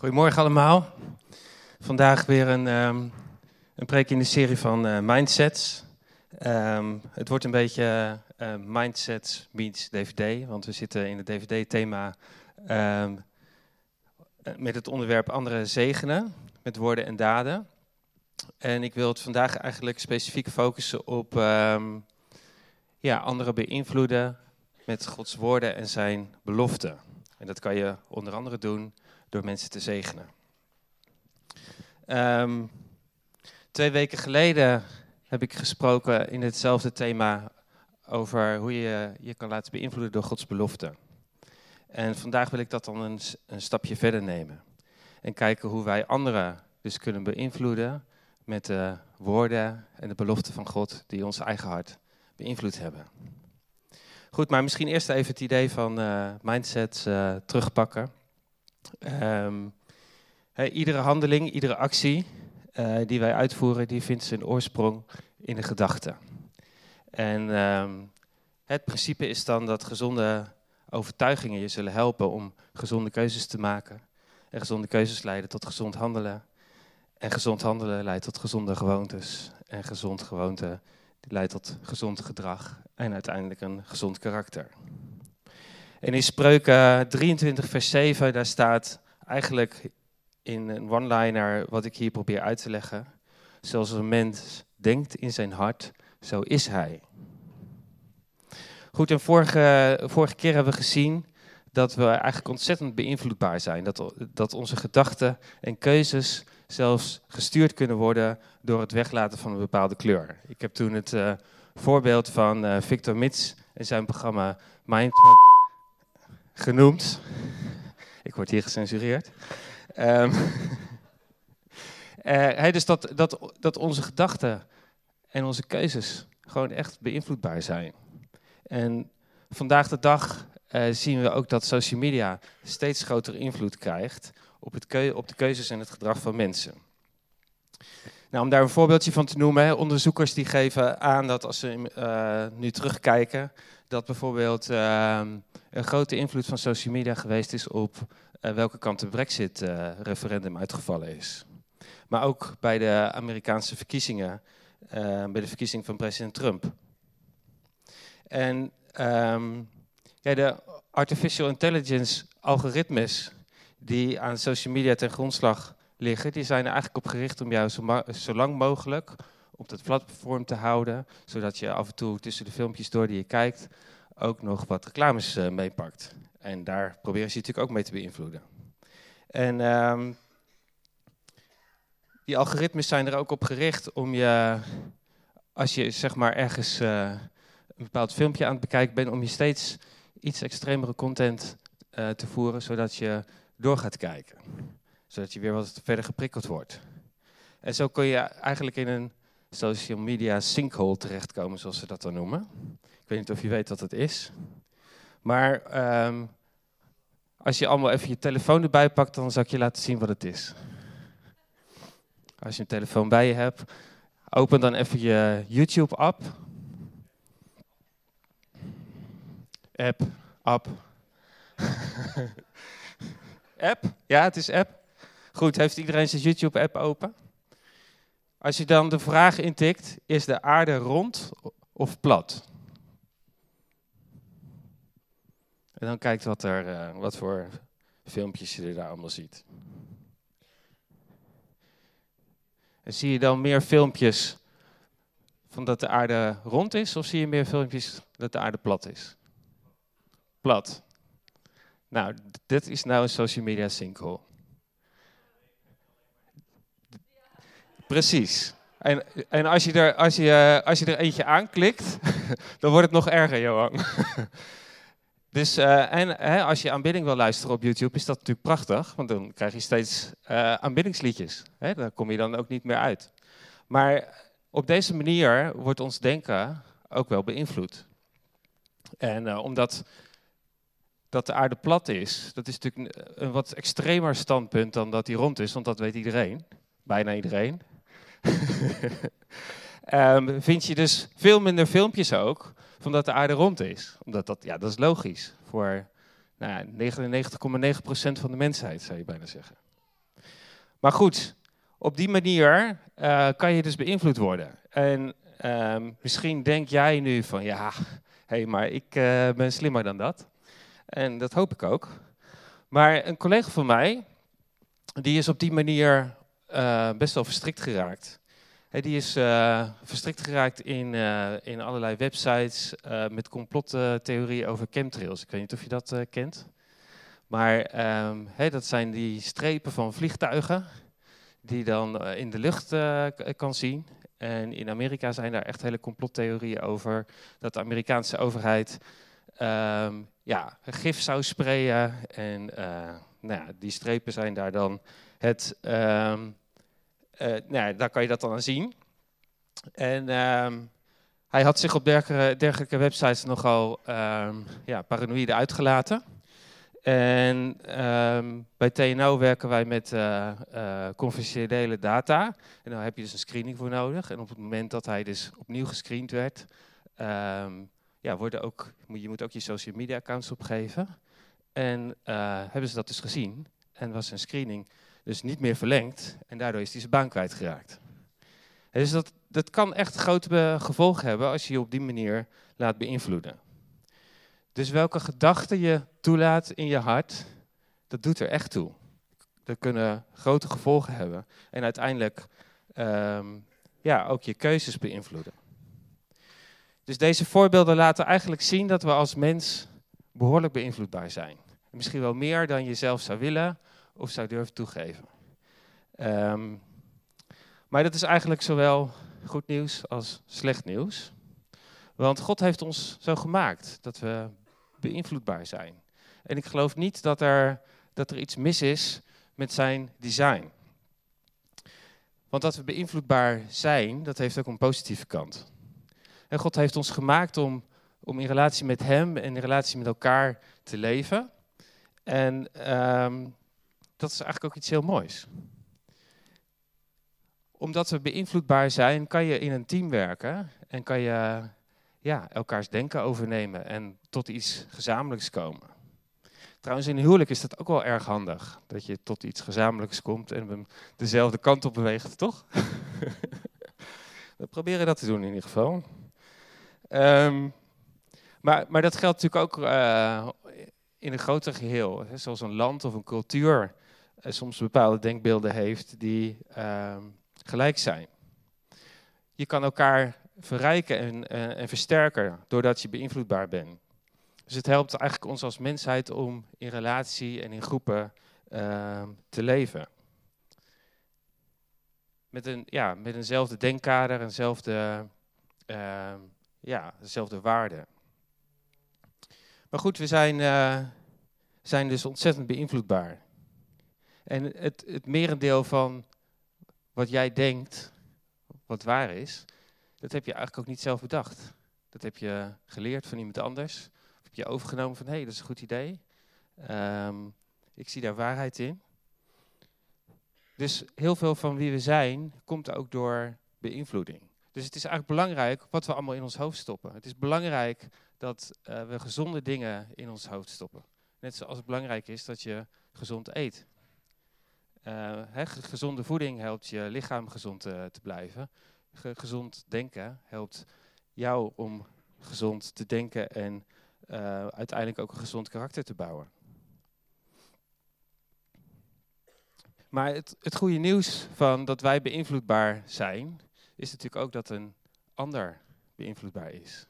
Goedemorgen allemaal. Vandaag weer een, um, een preek in de serie van uh, Mindsets. Um, het wordt een beetje uh, Mindsets meets DVD, want we zitten in het DVD-thema um, met het onderwerp andere zegenen, met woorden en daden. En ik wil het vandaag eigenlijk specifiek focussen op ja, anderen beïnvloeden met Gods woorden en zijn beloften. En dat kan je onder andere doen door mensen te zegenen. Um, twee weken geleden heb ik gesproken in hetzelfde thema over hoe je je kan laten beïnvloeden door Gods belofte. En vandaag wil ik dat dan een, een stapje verder nemen. En kijken hoe wij anderen dus kunnen beïnvloeden met de woorden en de beloften van God die ons eigen hart beïnvloed hebben. Goed, maar misschien eerst even het idee van uh, mindset uh, terugpakken. Um, iedere handeling, iedere actie uh, die wij uitvoeren, die vindt zijn oorsprong in de gedachte. En um, het principe is dan dat gezonde overtuigingen je zullen helpen om gezonde keuzes te maken. En gezonde keuzes leiden tot gezond handelen. En gezond handelen leidt tot gezonde gewoontes. En gezond gewoonte leidt tot gezond gedrag. En uiteindelijk een gezond karakter. En in Spreuken 23, vers 7, daar staat eigenlijk in een one-liner wat ik hier probeer uit te leggen. Zoals een mens denkt in zijn hart, zo is hij. Goed, en vorige, vorige keer hebben we gezien dat we eigenlijk ontzettend beïnvloedbaar zijn. Dat, dat onze gedachten en keuzes zelfs gestuurd kunnen worden door het weglaten van een bepaalde kleur. Ik heb toen het uh, voorbeeld van uh, Victor Mits en zijn programma Mindfuck genoemd. Ik word hier gecensureerd. Um, dus dat, dat, dat onze gedachten en onze keuzes gewoon echt beïnvloedbaar zijn. En vandaag de dag uh, zien we ook dat social media steeds grotere invloed krijgt op, het op de keuzes en het gedrag van mensen. Nou, om daar een voorbeeldje van te noemen, onderzoekers die geven aan dat als ze uh, nu terugkijken, dat bijvoorbeeld uh, een grote invloed van social media geweest is op uh, welke kant de Brexit-referendum uitgevallen is. Maar ook bij de Amerikaanse verkiezingen, bij de verkiezing van president Trump. En um, ja, de artificial intelligence algoritmes die aan social media ten grondslag liggen, die zijn er eigenlijk op gericht om jou zo, zo, lang mogelijk op dat platform te houden, zodat je af en toe tussen de filmpjes door die je kijkt ook nog wat reclames uh, meepakt. En daar proberen ze natuurlijk ook mee te beïnvloeden. En um, die algoritmes zijn er ook op gericht om je, als je zeg maar ergens uh, een bepaald filmpje aan het bekijken bent, om je steeds iets extremere content uh, te voeren, zodat je door gaat kijken. Zodat je weer wat verder geprikkeld wordt. En zo kun je eigenlijk in een social media sinkhole terechtkomen, zoals ze dat dan noemen. Ik weet niet of je weet wat dat is. Maar um, als je allemaal even je telefoon erbij pakt, dan zal ik je laten zien wat het is. Als je een telefoon bij je hebt, open dan even je YouTube-app. App, app. app? Ja, het is app. Goed, heeft iedereen zijn YouTube-app open? Als je dan de vraag intikt, is de aarde rond of plat? En dan kijkt wat, er, uh, wat voor filmpjes je er daar allemaal ziet. En zie je dan meer filmpjes van dat de aarde rond is, of zie je meer filmpjes dat de aarde plat is? Plat. Nou, dit is nou een social media sinkhole. Precies. En, en als, je er, als, je, als je er eentje aanklikt, dan wordt het nog erger, Johan. Dus uh, en hè, als je aanbidding wil luisteren op YouTube, is dat natuurlijk prachtig, want dan krijg je steeds uh, aanbiddingsliedjes. Hè, daar kom je dan ook niet meer uit. Maar op deze manier wordt ons denken ook wel beïnvloed. En omdat dat de aarde plat is, dat is natuurlijk een wat extremer standpunt dan dat die rond is, want dat weet iedereen, bijna iedereen. Um, vind je dus veel minder filmpjes ook van dat de aarde rond is. Omdat dat, ja, dat is logisch voor nou, 99,9% van de mensheid, zou je bijna zeggen. Maar goed, op die manier uh, kan je dus beïnvloed worden. En um, misschien denk jij nu van ja, hey, maar ik uh, ben slimmer dan dat. En dat hoop ik ook. Maar een collega van mij, die is op die manier uh, best wel verstrikt geraakt. Hey, die is uh, verstrikt geraakt in, in allerlei websites met complottheorieën over chemtrails. Ik weet niet of je dat kent. Maar hey, dat zijn die strepen van vliegtuigen die dan in de lucht kan zien. En in Amerika zijn daar echt hele complottheorieën over dat de Amerikaanse overheid um, ja, gif zou sprayen. En nou ja, die strepen zijn daar dan het. Uh, nou ja, daar kan je dat dan aan zien. En um, hij had zich op dergelijke, websites nogal ja, paranoïde uitgelaten. En um, bij TNO werken wij met uh, uh, data. En daar heb je dus een screening voor nodig. En op het moment dat hij dus opnieuw gescreend werd, um, ja, worden ook, je moet ook je social media accounts opgeven. En hebben ze dat dus gezien. En was zijn screening dus niet meer verlengd. En daardoor is hij zijn baan kwijtgeraakt. Dus dat, dat kan echt grote gevolgen hebben als je je op die manier laat beïnvloeden. Dus welke gedachten je toelaat in je hart, dat doet er echt toe. Dat kunnen grote gevolgen hebben. En uiteindelijk um, ja, ook je keuzes beïnvloeden. Dus deze voorbeelden laten eigenlijk zien dat we als mens behoorlijk beïnvloedbaar zijn. Misschien wel meer dan je zelf zou willen of zou durven toegeven. Um, maar dat is eigenlijk zowel goed nieuws als slecht nieuws. Want God heeft ons zo gemaakt dat we beïnvloedbaar zijn. En ik geloof niet dat er, dat er iets mis is met zijn design. Want dat we beïnvloedbaar zijn, dat heeft ook een positieve kant. En God heeft ons gemaakt om, om in relatie met Hem en in relatie met elkaar te leven. En um, dat is eigenlijk ook iets heel moois. Omdat we beïnvloedbaar zijn, kan je in een team werken en kan je ja, elkaars denken overnemen en tot iets gezamenlijks komen. Trouwens, in een huwelijk is dat ook wel erg handig. Dat je tot iets gezamenlijks komt en dezelfde kant op beweegt, toch? We proberen dat te doen in ieder geval. Um, maar, maar, dat geldt natuurlijk ook uh, in een groter geheel. Hè, zoals een land of een cultuur soms bepaalde denkbeelden heeft die uh, gelijk zijn. Je kan elkaar verrijken en, en, en versterken doordat je beïnvloedbaar bent. Dus het helpt eigenlijk ons als mensheid om in relatie en in groepen uh, te leven. Met, een, ja, met eenzelfde denkkader, eenzelfde, uh, ja, dezelfde waarden. Maar goed, we zijn, uh, zijn dus ontzettend beïnvloedbaar. En het, het merendeel van wat jij denkt, wat waar is, dat heb je eigenlijk ook niet zelf bedacht. Dat heb je geleerd van iemand anders. Of heb je overgenomen van, hé, hey, dat is een goed idee. Um, ik zie daar waarheid in. Dus heel veel van wie we zijn, komt ook door beïnvloeding. Dus het is eigenlijk belangrijk wat we allemaal in ons hoofd stoppen. Het is belangrijk dat uh, we gezonde dingen in ons hoofd stoppen. Net zoals het belangrijk is dat je gezond eet. Uh, gezonde voeding helpt je lichaam gezond uh, te blijven gezond denken helpt jou om gezond te denken en uh, uiteindelijk ook een gezond karakter te bouwen. Maar het, het goede nieuws van dat wij beïnvloedbaar zijn, is natuurlijk ook dat een ander beïnvloedbaar is.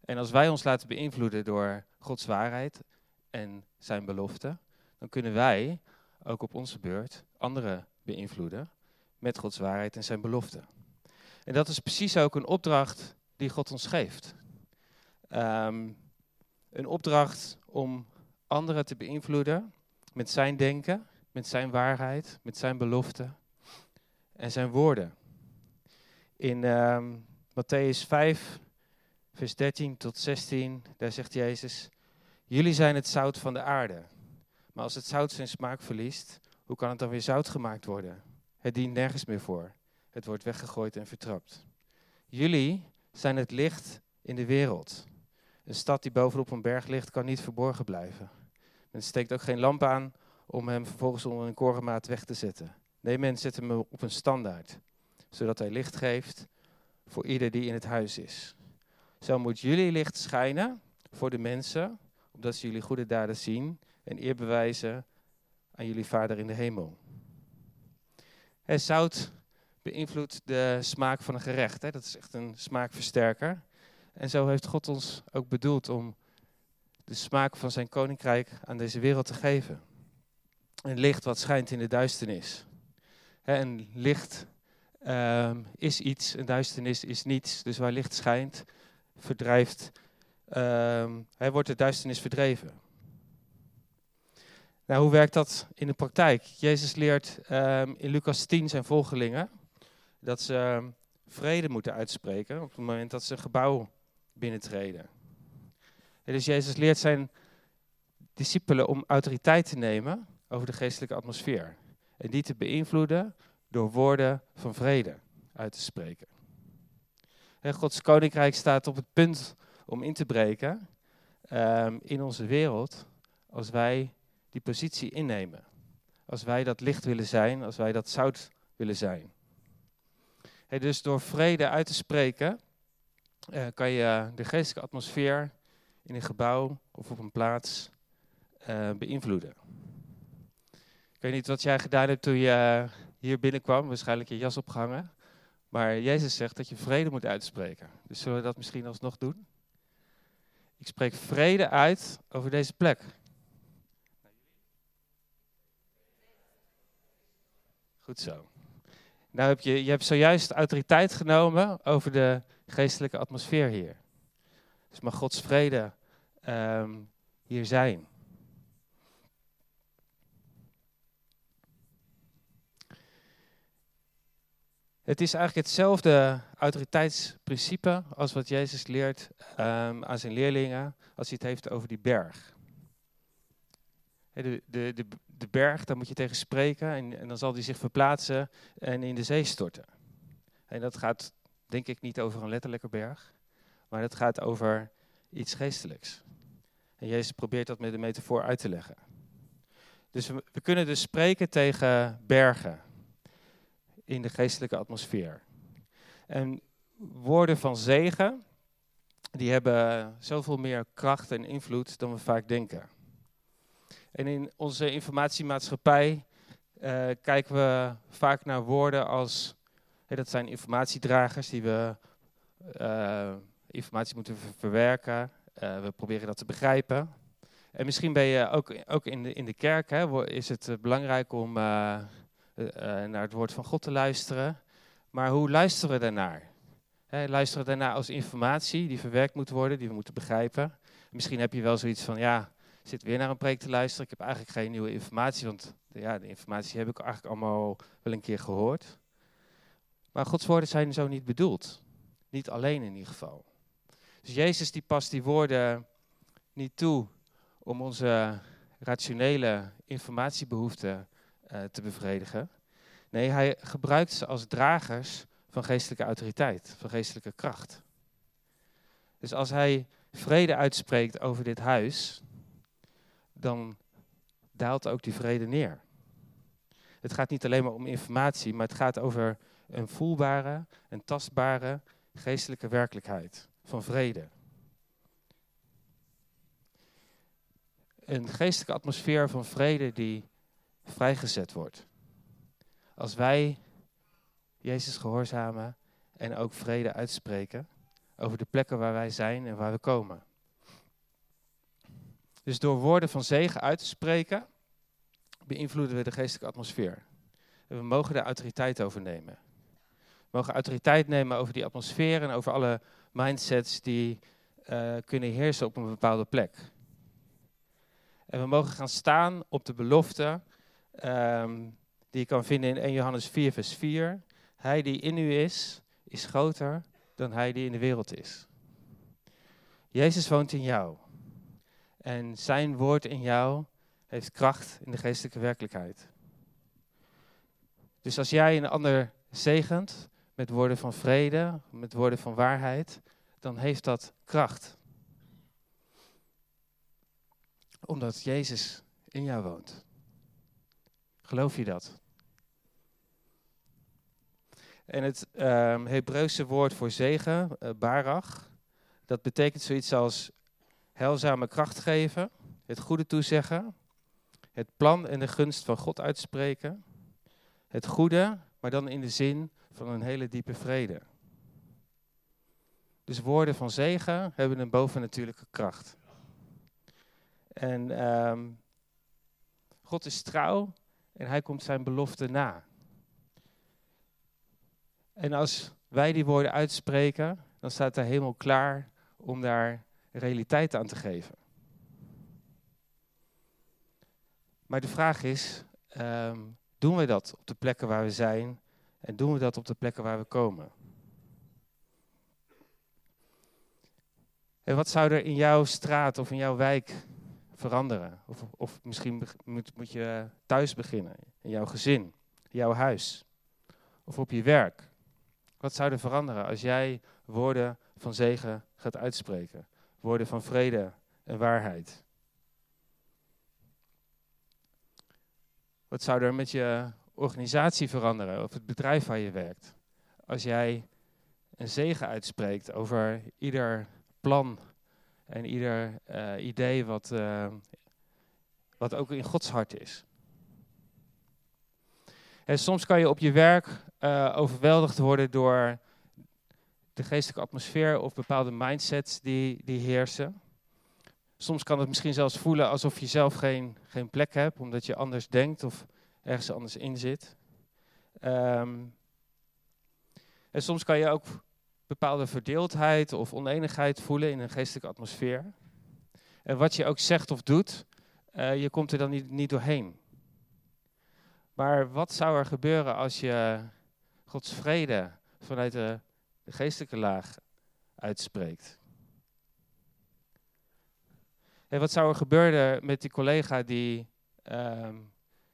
En als wij ons laten beïnvloeden door Gods waarheid en zijn belofte, dan kunnen wij ook op onze beurt anderen beïnvloeden met Gods waarheid en zijn belofte. En dat is precies ook een opdracht die God ons geeft. Um, een opdracht om anderen te beïnvloeden met zijn denken, met zijn waarheid, met zijn belofte en zijn woorden. In um, Matthäus 5, vers 13 tot 16, daar zegt Jezus, jullie zijn het zout van de aarde. Maar als het zout zijn smaak verliest, hoe kan het dan weer zout gemaakt worden? Het dient nergens meer voor. Het wordt weggegooid en vertrapt. Jullie zijn het licht in de wereld. Een stad die bovenop een berg ligt, kan niet verborgen blijven. Men steekt ook geen lamp aan om hem vervolgens onder een korenmaat weg te zetten. Nee, men zet hem op een standaard, zodat hij licht geeft voor ieder die in het huis is. Zo moet jullie licht schijnen voor de mensen, opdat ze jullie goede daden zien en eer bewijzen aan jullie Vader in de hemel. Het zout beïnvloedt de smaak van een gerecht. Hè? Dat is echt een smaakversterker. En zo heeft God ons ook bedoeld om de smaak van zijn koninkrijk aan deze wereld te geven. Een licht wat schijnt in de duisternis. En licht ehm, is iets, en duisternis is niets. Dus waar licht schijnt, verdrijft, um, wordt de duisternis verdreven. Nou, hoe werkt dat in de praktijk? Jezus leert um, in Lucas 10 zijn volgelingen dat ze vrede moeten uitspreken op het moment dat ze een gebouw binnentreden. dus Jezus leert zijn discipelen om autoriteit te nemen over de geestelijke atmosfeer. En die te beïnvloeden door woorden van vrede uit te spreken. En Gods koninkrijk staat op het punt om in te breken um, in onze wereld als wij die positie innemen. Als wij dat licht willen zijn, als wij dat zout willen zijn. dus door vrede uit te spreken, uh, kan je de geestelijke atmosfeer in een gebouw of op een plaats uh, beïnvloeden. Ik weet niet wat jij gedaan hebt toen je hier binnenkwam, waarschijnlijk je jas opgehangen. Maar Jezus zegt dat je vrede moet uitspreken. Dus zullen we dat misschien alsnog doen? Ik spreek vrede uit over deze plek. Goed zo. Nou heb je, je hebt zojuist autoriteit genomen over de geestelijke atmosfeer hier. Dus mag Gods vrede um, hier zijn. Het is eigenlijk hetzelfde autoriteitsprincipe als wat Jezus leert um, aan zijn leerlingen als hij het heeft over die berg. De, de, de, de berg, daar moet je tegen spreken en, en dan zal die zich verplaatsen en in de zee storten. En dat gaat denk ik niet over een letterlijke berg, maar dat gaat over iets geestelijks. En Jezus probeert dat met de metafoor uit te leggen. Dus we, we kunnen dus spreken tegen bergen in de geestelijke atmosfeer. En woorden van zegen, die hebben zoveel meer kracht en invloed dan we vaak denken. En in onze informatiemaatschappij uh, kijken we vaak naar woorden als, dat zijn informatiedragers die we uh, informatie moeten verwerken. Uh, we proberen dat te begrijpen. En misschien ben je ook, ook in, de, in de kerk, hè, is het belangrijk om naar het woord van God te luisteren. Maar hoe luisteren we daarnaar? Luisteren we daarnaar als informatie die verwerkt moet worden, die we moeten begrijpen? Misschien heb je wel zoiets van, ja, zit weer naar een preek te luisteren. Ik heb eigenlijk geen nieuwe informatie, want ja, de informatie heb ik eigenlijk allemaal wel een keer gehoord. Maar Gods woorden zijn zo niet bedoeld. Niet alleen in ieder geval. Dus Jezus die past die woorden niet toe om onze rationele informatiebehoeften uh, te bevredigen. Nee, hij gebruikt ze als dragers van geestelijke autoriteit, van geestelijke kracht. Dus als hij vrede uitspreekt over dit huis, dan daalt ook die vrede neer. Het gaat niet alleen maar om informatie, maar het gaat over een voelbare, een tastbare geestelijke werkelijkheid van vrede. Een geestelijke atmosfeer van vrede die vrijgezet wordt. Als wij Jezus gehoorzamen en ook vrede uitspreken over de plekken waar wij zijn en waar we komen. Dus door woorden van zegen uit te spreken, beïnvloeden we de geestelijke atmosfeer. En we mogen daar autoriteit over nemen. We mogen autoriteit nemen over die atmosfeer en over alle mindsets die uh, kunnen heersen op een bepaalde plek. En we mogen gaan staan op de belofte um, die je kan vinden in 1 Johannes 4, vers 4. Hij die in u is, is groter dan hij die in de wereld is. Jezus woont in jou. En zijn woord in jou heeft kracht in de geestelijke werkelijkheid. Dus als jij een ander zegent met woorden van vrede, met woorden van waarheid, dan heeft dat kracht. Omdat Jezus in jou woont. Geloof je dat? En het um, Hebreeuwse woord voor zegen, uh, barach, dat betekent zoiets als heilzame kracht geven, het goede toezeggen, het plan en de gunst van God uitspreken, het goede, maar dan in de zin van een hele diepe vrede. Dus woorden van zegen hebben een bovennatuurlijke kracht. En um, God is trouw en hij komt zijn belofte na. En als wij die woorden uitspreken, dan staat de hemel klaar om daar realiteit aan te geven. Maar de vraag is, um, doen we dat op de plekken waar we zijn en doen we dat op de plekken waar we komen? En wat zou er in jouw straat of in jouw wijk veranderen? Of, of misschien moet, moet je thuis beginnen, in jouw gezin, in jouw huis of op je werk. Wat zou er veranderen als jij woorden van zegen gaat uitspreken? Woorden van vrede en waarheid. Wat zou er met je organisatie veranderen of het bedrijf waar je werkt? Als jij een zegen uitspreekt over ieder plan en ieder uh, idee wat, uh, wat ook in Gods hart is. En soms kan je op je werk uh, overweldigd worden door de geestelijke atmosfeer of bepaalde mindsets die, die heersen. Soms kan het misschien zelfs voelen alsof je zelf geen, geen plek hebt, omdat je anders denkt of ergens anders in zit. Um, en soms kan je ook bepaalde verdeeldheid of oneenigheid voelen in een geestelijke atmosfeer. En wat je ook zegt of doet, uh, je komt er dan niet, niet doorheen. Maar wat zou er gebeuren als je Gods vrede vanuit de, de geestelijke laag uitspreekt? En wat zou er gebeuren met die collega die, um,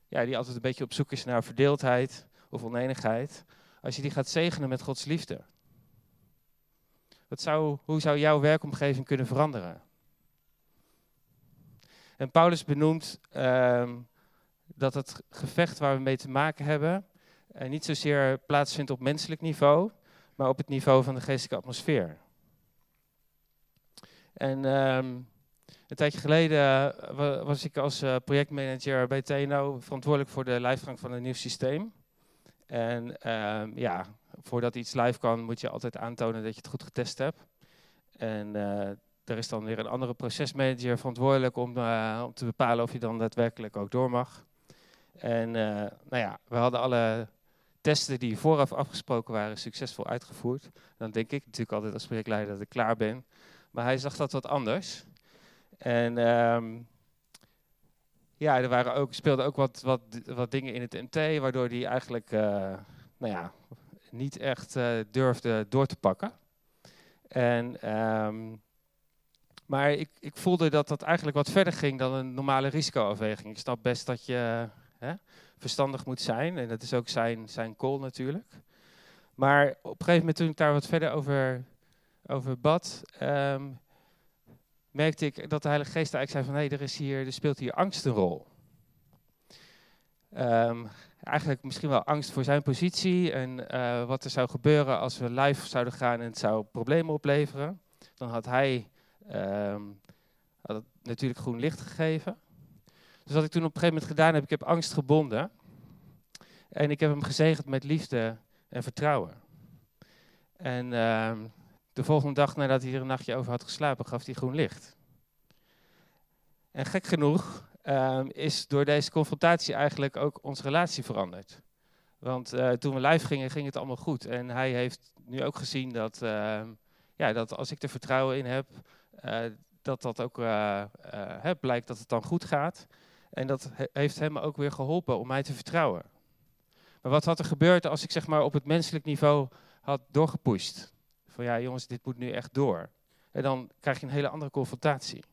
ja, die altijd een beetje op zoek is naar verdeeldheid of oneenigheid, als je die gaat zegenen met Gods liefde? Wat zou, hoe zou jouw werkomgeving kunnen veranderen? En Paulus benoemt um, dat het gevecht waar we mee te maken hebben uh, niet zozeer plaatsvindt op menselijk niveau, maar op het niveau van de geestelijke atmosfeer. En um, een tijdje geleden uh, was ik als uh, projectmanager bij TNO verantwoordelijk voor de lijfgang van een nieuw systeem. En um, ja, voordat iets live kan, moet je altijd aantonen dat je het goed getest hebt. En uh, er is dan weer een andere procesmanager verantwoordelijk om, om te bepalen of je dan daadwerkelijk ook door mag. En nou ja, we hadden alle testen die vooraf afgesproken waren succesvol uitgevoerd. Dan denk ik natuurlijk altijd als projectleider dat ik klaar ben. Maar hij zag dat wat anders. En um, ja, er waren ook, speelden ook wat, wat, wat dingen in het MT, waardoor hij eigenlijk nou ja, niet echt uh, durfde door te pakken. En, um, maar ik, ik, voelde dat dat eigenlijk wat verder ging dan een normale risicoafweging. Ik snap best dat je verstandig moet zijn. En dat is ook zijn, zijn call natuurlijk. Maar op een gegeven moment toen ik daar wat verder over, over bad, um, merkte ik dat de Heilige Geest eigenlijk zei van... hé, hey, er, is hier, er speelt hier angst een rol. Um, eigenlijk misschien wel angst voor zijn positie en uh, wat er zou gebeuren als we live zouden gaan en het zou problemen opleveren. Dan had hij um, had natuurlijk groen licht gegeven. Dus wat ik toen op een gegeven moment gedaan heb, ik heb angst gebonden. En ik heb hem gezegend met liefde en vertrouwen. En uh, de volgende dag nadat hij er een nachtje over had geslapen, gaf hij groen licht. En gek genoeg uh, is door deze confrontatie eigenlijk ook onze relatie veranderd. Want uh, toen we live gingen, ging het allemaal goed. En hij heeft nu ook gezien dat, uh, ja, dat als ik er vertrouwen in heb, uh, dat dat ook he, blijkt dat het dan goed gaat. En dat he heeft hem ook weer geholpen om mij te vertrouwen. Maar wat had er gebeurd als ik zeg maar op het menselijk niveau had doorgepusht? Van ja jongens, dit moet nu echt door. En dan krijg je een hele andere confrontatie.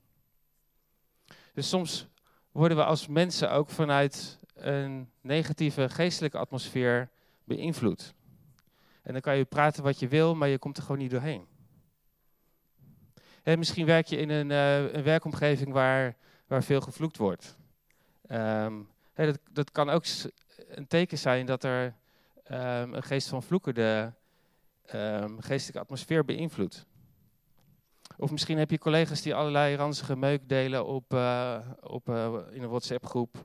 Dus soms worden we als mensen ook vanuit een negatieve geestelijke atmosfeer beïnvloed. En dan kan je praten wat je wil, maar je komt er gewoon niet doorheen. En misschien werk je in een, uh, een werkomgeving waar, waar veel gevloekt wordt. Um, dat, kan ook een teken zijn dat er um, een geest van vloeken de um, geestelijke atmosfeer beïnvloedt. Of misschien heb je collega's die allerlei ranzige meuk delen op, uh, op, uh, in een WhatsApp-groep.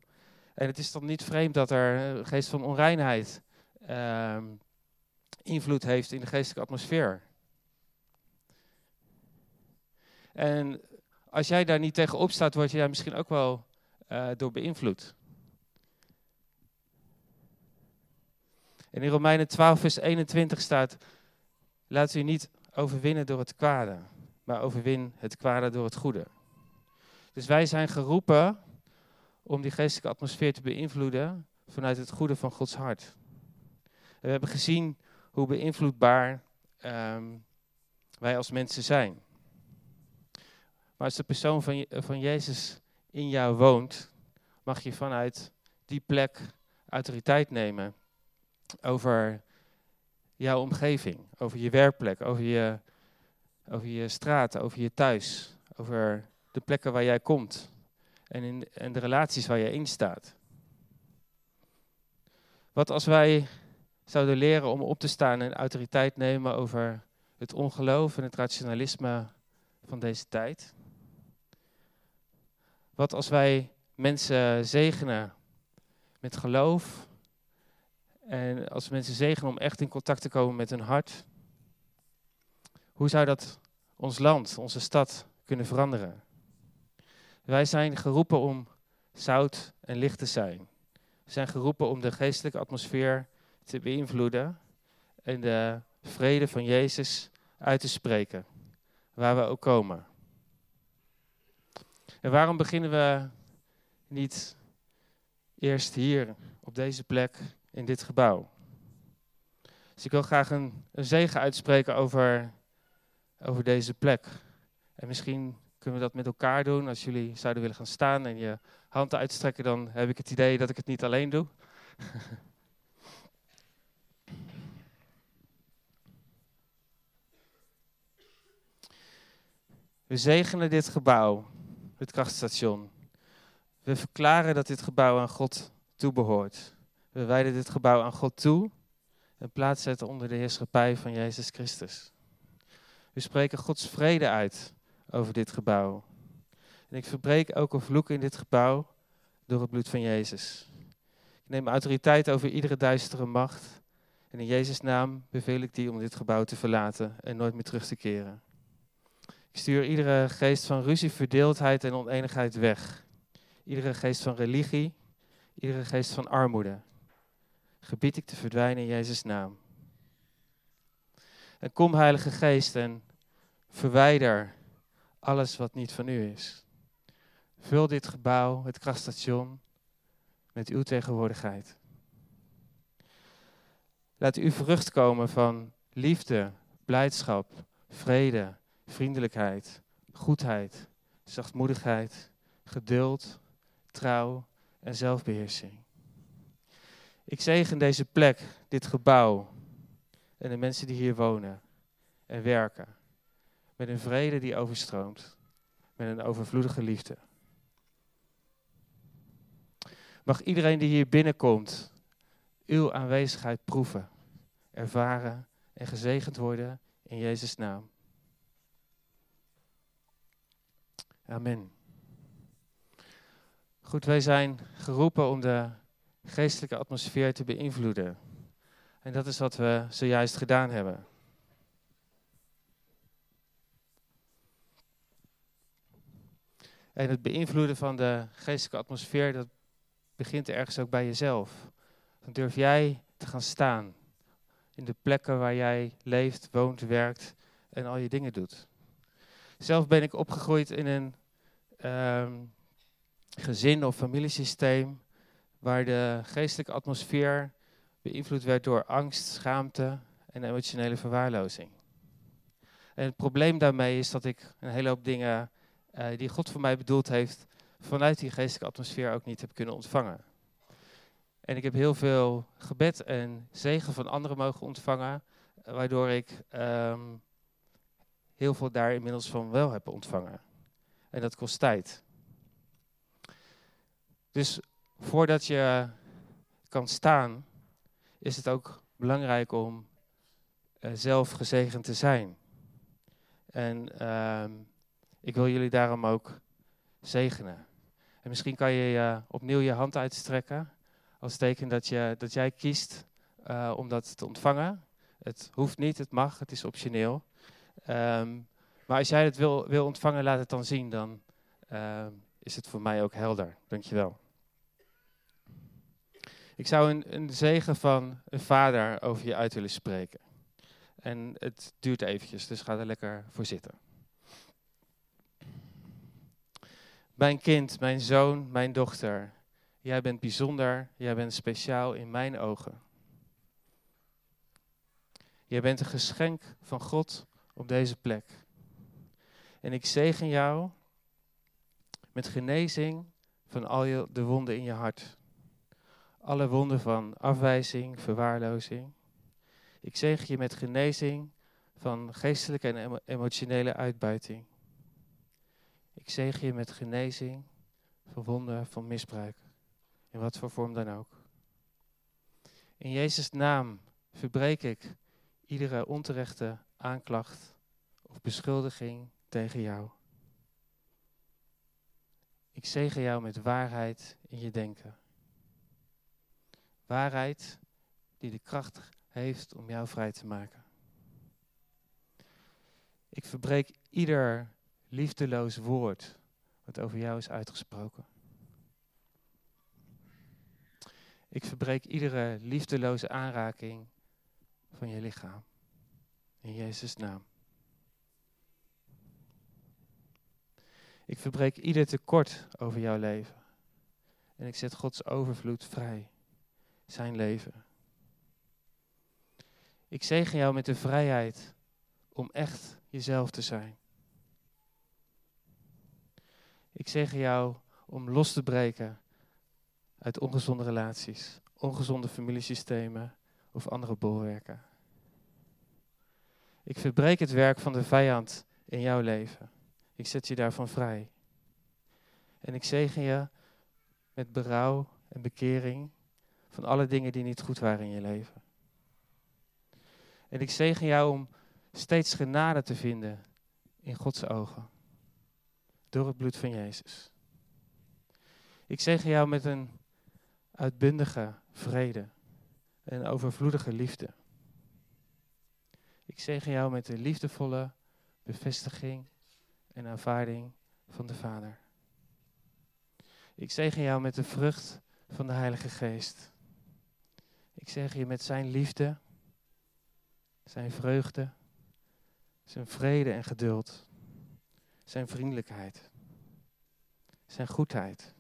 En het is dan niet vreemd dat er een geest van onreinheid invloed heeft in de geestelijke atmosfeer. En als jij daar niet tegenop staat, word jij misschien ook wel uh, door beïnvloed. En in Romeinen 12, vers 21 staat: Laat u niet overwinnen door het kwade, maar overwin het kwade door het goede. Dus wij zijn geroepen om die geestelijke atmosfeer te beïnvloeden vanuit het goede van Gods hart. we hebben gezien hoe beïnvloedbaar um, wij als mensen zijn. Maar als de persoon van, van Jezus in jou woont, mag je vanuit die plek autoriteit nemen over jouw omgeving, over je werkplek, over je, over je straat, over je thuis, over de plekken waar jij komt en, in, en de relaties waar je in staat. Wat als wij zouden leren om op te staan en autoriteit nemen over het ongeloof en het rationalisme van deze tijd? Wat als wij mensen zegenen met geloof en als mensen zegenen om echt in contact te komen met hun hart? Hoe zou dat ons land, onze stad kunnen veranderen? Wij zijn geroepen om zout en licht te zijn. We zijn geroepen om de geestelijke atmosfeer te beïnvloeden en de vrede van Jezus uit te spreken, waar we ook komen. En waarom beginnen we niet eerst hier, op deze plek, in dit gebouw? Dus ik wil graag een, zegen uitspreken over, over deze plek. En misschien kunnen we dat met elkaar doen. Als jullie zouden willen gaan staan en je handen uitstrekken, dan heb ik het idee dat ik het niet alleen doe. We zegenen dit gebouw, het krachtstation. We verklaren dat dit gebouw aan God toebehoort. We wijden dit gebouw aan God toe en plaatsen het onder de heerschappij van Jezus Christus. We spreken Gods vrede uit over dit gebouw. En ik verbreek elke vloek in dit gebouw door het bloed van Jezus. Ik neem autoriteit over iedere duistere macht. En in Jezus' naam beveel ik die om dit gebouw te verlaten en nooit meer terug te keren. Ik stuur iedere geest van ruzie, verdeeldheid en oneenigheid weg. Iedere geest van religie, iedere geest van armoede. Gebied ik te verdwijnen in Jezus' naam. En kom, Heilige Geest, en verwijder alles wat niet van u is. Vul dit gebouw, het krachtstation, met uw tegenwoordigheid. Laat u vrucht komen van liefde, blijdschap, vrede, vriendelijkheid, goedheid, zachtmoedigheid, geduld, trouw en zelfbeheersing. Ik zegen deze plek, dit gebouw en de mensen die hier wonen en werken met een vrede die overstroomt, met een overvloedige liefde. Mag iedereen die hier binnenkomt uw aanwezigheid proeven, ervaren en gezegend worden in Jezus' naam. Amen. Goed, wij zijn geroepen om de geestelijke atmosfeer te beïnvloeden. En dat is wat we zojuist gedaan hebben. En het beïnvloeden van de geestelijke atmosfeer, dat begint ergens ook bij jezelf. Dan durf jij te gaan staan in de plekken waar jij leeft, woont, werkt en al je dingen doet. Zelf ben ik opgegroeid in een um, gezin of familiesysteem waar de geestelijke atmosfeer beïnvloed werd door angst, schaamte en emotionele verwaarlozing. En het probleem daarmee is dat ik een hele hoop dingen uh, die God voor mij bedoeld heeft, vanuit die geestelijke atmosfeer ook niet heb kunnen ontvangen. En ik heb heel veel gebed en zegen van anderen mogen ontvangen, waardoor ik um, heel veel daar inmiddels van wel heb ontvangen. En dat kost tijd. Dus voordat je kan staan, is het ook belangrijk om uh, zelf gezegend te zijn. En uh, ik wil jullie daarom ook zegenen. En misschien kan je uh, opnieuw je hand uitstrekken als teken dat, je, dat jij kiest uh, om dat te ontvangen. Het hoeft niet, het mag, het is optioneel. Um, maar als jij het wil, wil ontvangen, laat het dan zien. Dan uh, is het voor mij ook helder. Dankjewel. Ik zou een, een zegen van een vader over je uit willen spreken. En het duurt eventjes, dus ga er lekker voor zitten. Mijn kind, mijn zoon, mijn dochter, jij bent bijzonder, jij bent speciaal in mijn ogen. Jij bent een geschenk van God op deze plek. En ik zegen jou met genezing van al je, de wonden in je hart. Alle wonden van afwijzing, verwaarlozing. Ik zegen je met genezing van geestelijke en emotionele uitbuiting. Ik zegen je met genezing van wonden van misbruik. In wat voor vorm dan ook. In Jezus' naam verbreek ik iedere onterechte aanklacht of beschuldiging tegen jou. Ik zegen jou met waarheid in je denken. Waarheid die de kracht heeft om jou vrij te maken. Ik verbreek ieder liefdeloos woord wat over jou is uitgesproken. Ik verbreek iedere liefdeloze aanraking van je lichaam. In Jezus' naam. Ik verbreek ieder tekort over jouw leven. En ik zet Gods overvloed vrij. Zijn leven. Ik zegen jou met de vrijheid om echt jezelf te zijn. Ik zegen jou om los te breken uit ongezonde relaties, ongezonde familiesystemen of andere bolwerken. Ik verbreek het werk van de vijand in jouw leven. Ik zet je daarvan vrij. En ik zegen je met berouw en bekering van alle dingen die niet goed waren in je leven. En ik zegen jou om steeds genade te vinden in Gods ogen. Door het bloed van Jezus. Ik zegen jou met een uitbundige vrede en overvloedige liefde. Ik zegen jou met de liefdevolle bevestiging en aanvaarding van de Vader. Ik zegen jou met de vrucht van de Heilige Geest. Ik zeg je met zijn liefde, zijn vreugde, zijn vrede en geduld, zijn vriendelijkheid, zijn goedheid,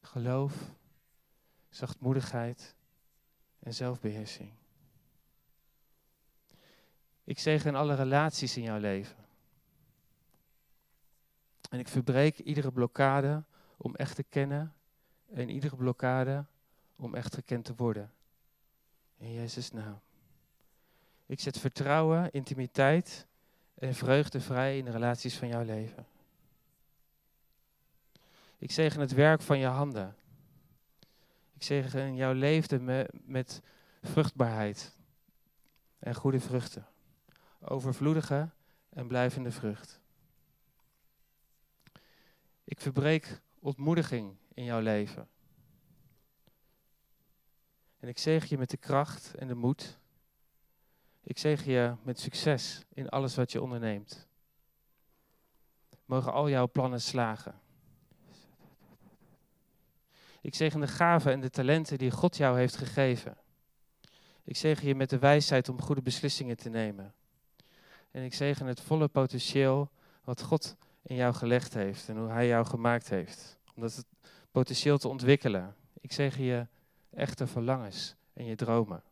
geloof, zachtmoedigheid en zelfbeheersing. Ik zegen alle relaties in jouw leven. En ik verbreek iedere blokkade om echt te kennen en iedere blokkade om echt gekend te worden. In Jezus' naam. Ik zet vertrouwen, intimiteit en vreugde vrij in de relaties van jouw leven. Ik zegen het werk van je handen. Ik zegen jouw leven met, met vruchtbaarheid en goede vruchten. Overvloedige en blijvende vrucht. Ik verbreek ontmoediging in jouw leven. En ik zeg je met de kracht en de moed. Ik zeg je met succes in alles wat je onderneemt. Mogen al jouw plannen slagen. Ik zegen de gaven en de talenten die God jou heeft gegeven. Ik zegen je met de wijsheid om goede beslissingen te nemen. En ik zegen het volle potentieel wat God in jou gelegd heeft en hoe Hij jou gemaakt heeft. Om dat potentieel te ontwikkelen. Ik zeg je echte verlangens en je dromen.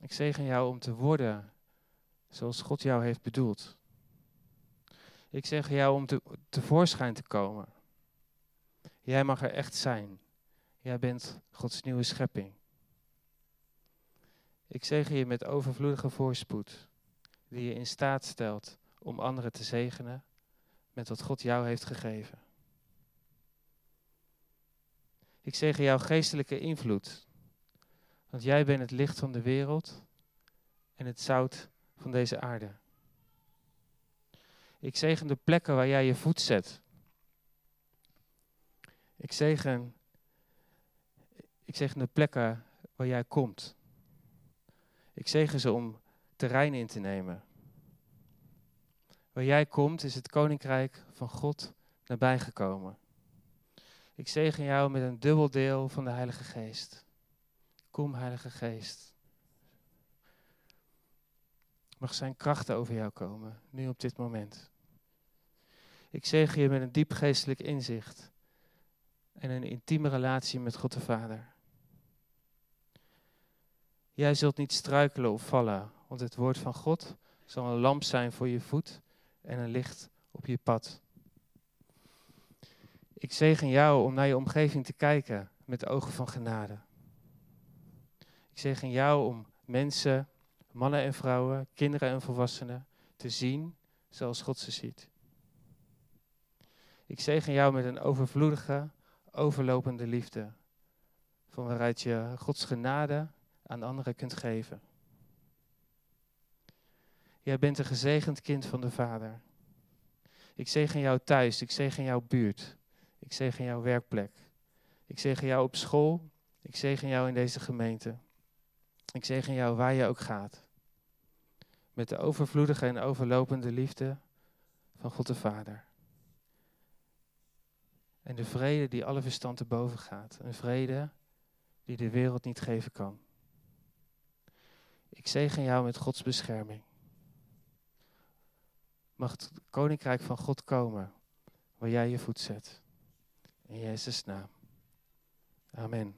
Ik zegen jou om te worden zoals God jou heeft bedoeld. Ik zeg jou om te, tevoorschijn te komen. Jij mag er echt zijn. Jij bent Gods nieuwe schepping. Ik zeg je met overvloedige voorspoed, die je in staat stelt om anderen te zegenen met wat God jou heeft gegeven. Ik zegen jouw geestelijke invloed. Want jij bent het licht van de wereld en het zout van deze aarde. Ik zegen de plekken waar jij je voet zet. Ik zegen, ik zegen de plekken waar jij komt. Ik zegen ze om terrein in te nemen. Waar jij komt is het koninkrijk van God nabijgekomen. Ik zegen jou met een dubbel deel van de Heilige Geest. Kom, Heilige Geest. Mag zijn krachten over jou komen, nu op dit moment. Ik zegen je met een diep geestelijk inzicht en een intieme relatie met God de Vader. Jij zult niet struikelen of vallen, want het woord van God zal een lamp zijn voor je voet en een licht op je pad. Ik zegen jou om naar je omgeving te kijken met ogen van genade. Ik zegen jou om mensen, mannen en vrouwen, kinderen en volwassenen te zien zoals God ze ziet. Ik zegen jou met een overvloedige, overlopende liefde, van waaruit je Gods genade aan anderen kunt geven. Jij bent een gezegend kind van de Vader. Ik zegen jou thuis, ik zegen jouw buurt, ik zegen jouw werkplek. Ik zegen jou op school, ik zegen jou in deze gemeente. Ik zegen jou waar je ook gaat. Met de overvloedige en overlopende liefde van God de Vader. En de vrede die alle verstand te boven gaat. Een vrede die de wereld niet geven kan. Ik zegen jou met Gods bescherming. Mag het koninkrijk van God komen waar jij je voet zet. In Jezus' naam. Amen.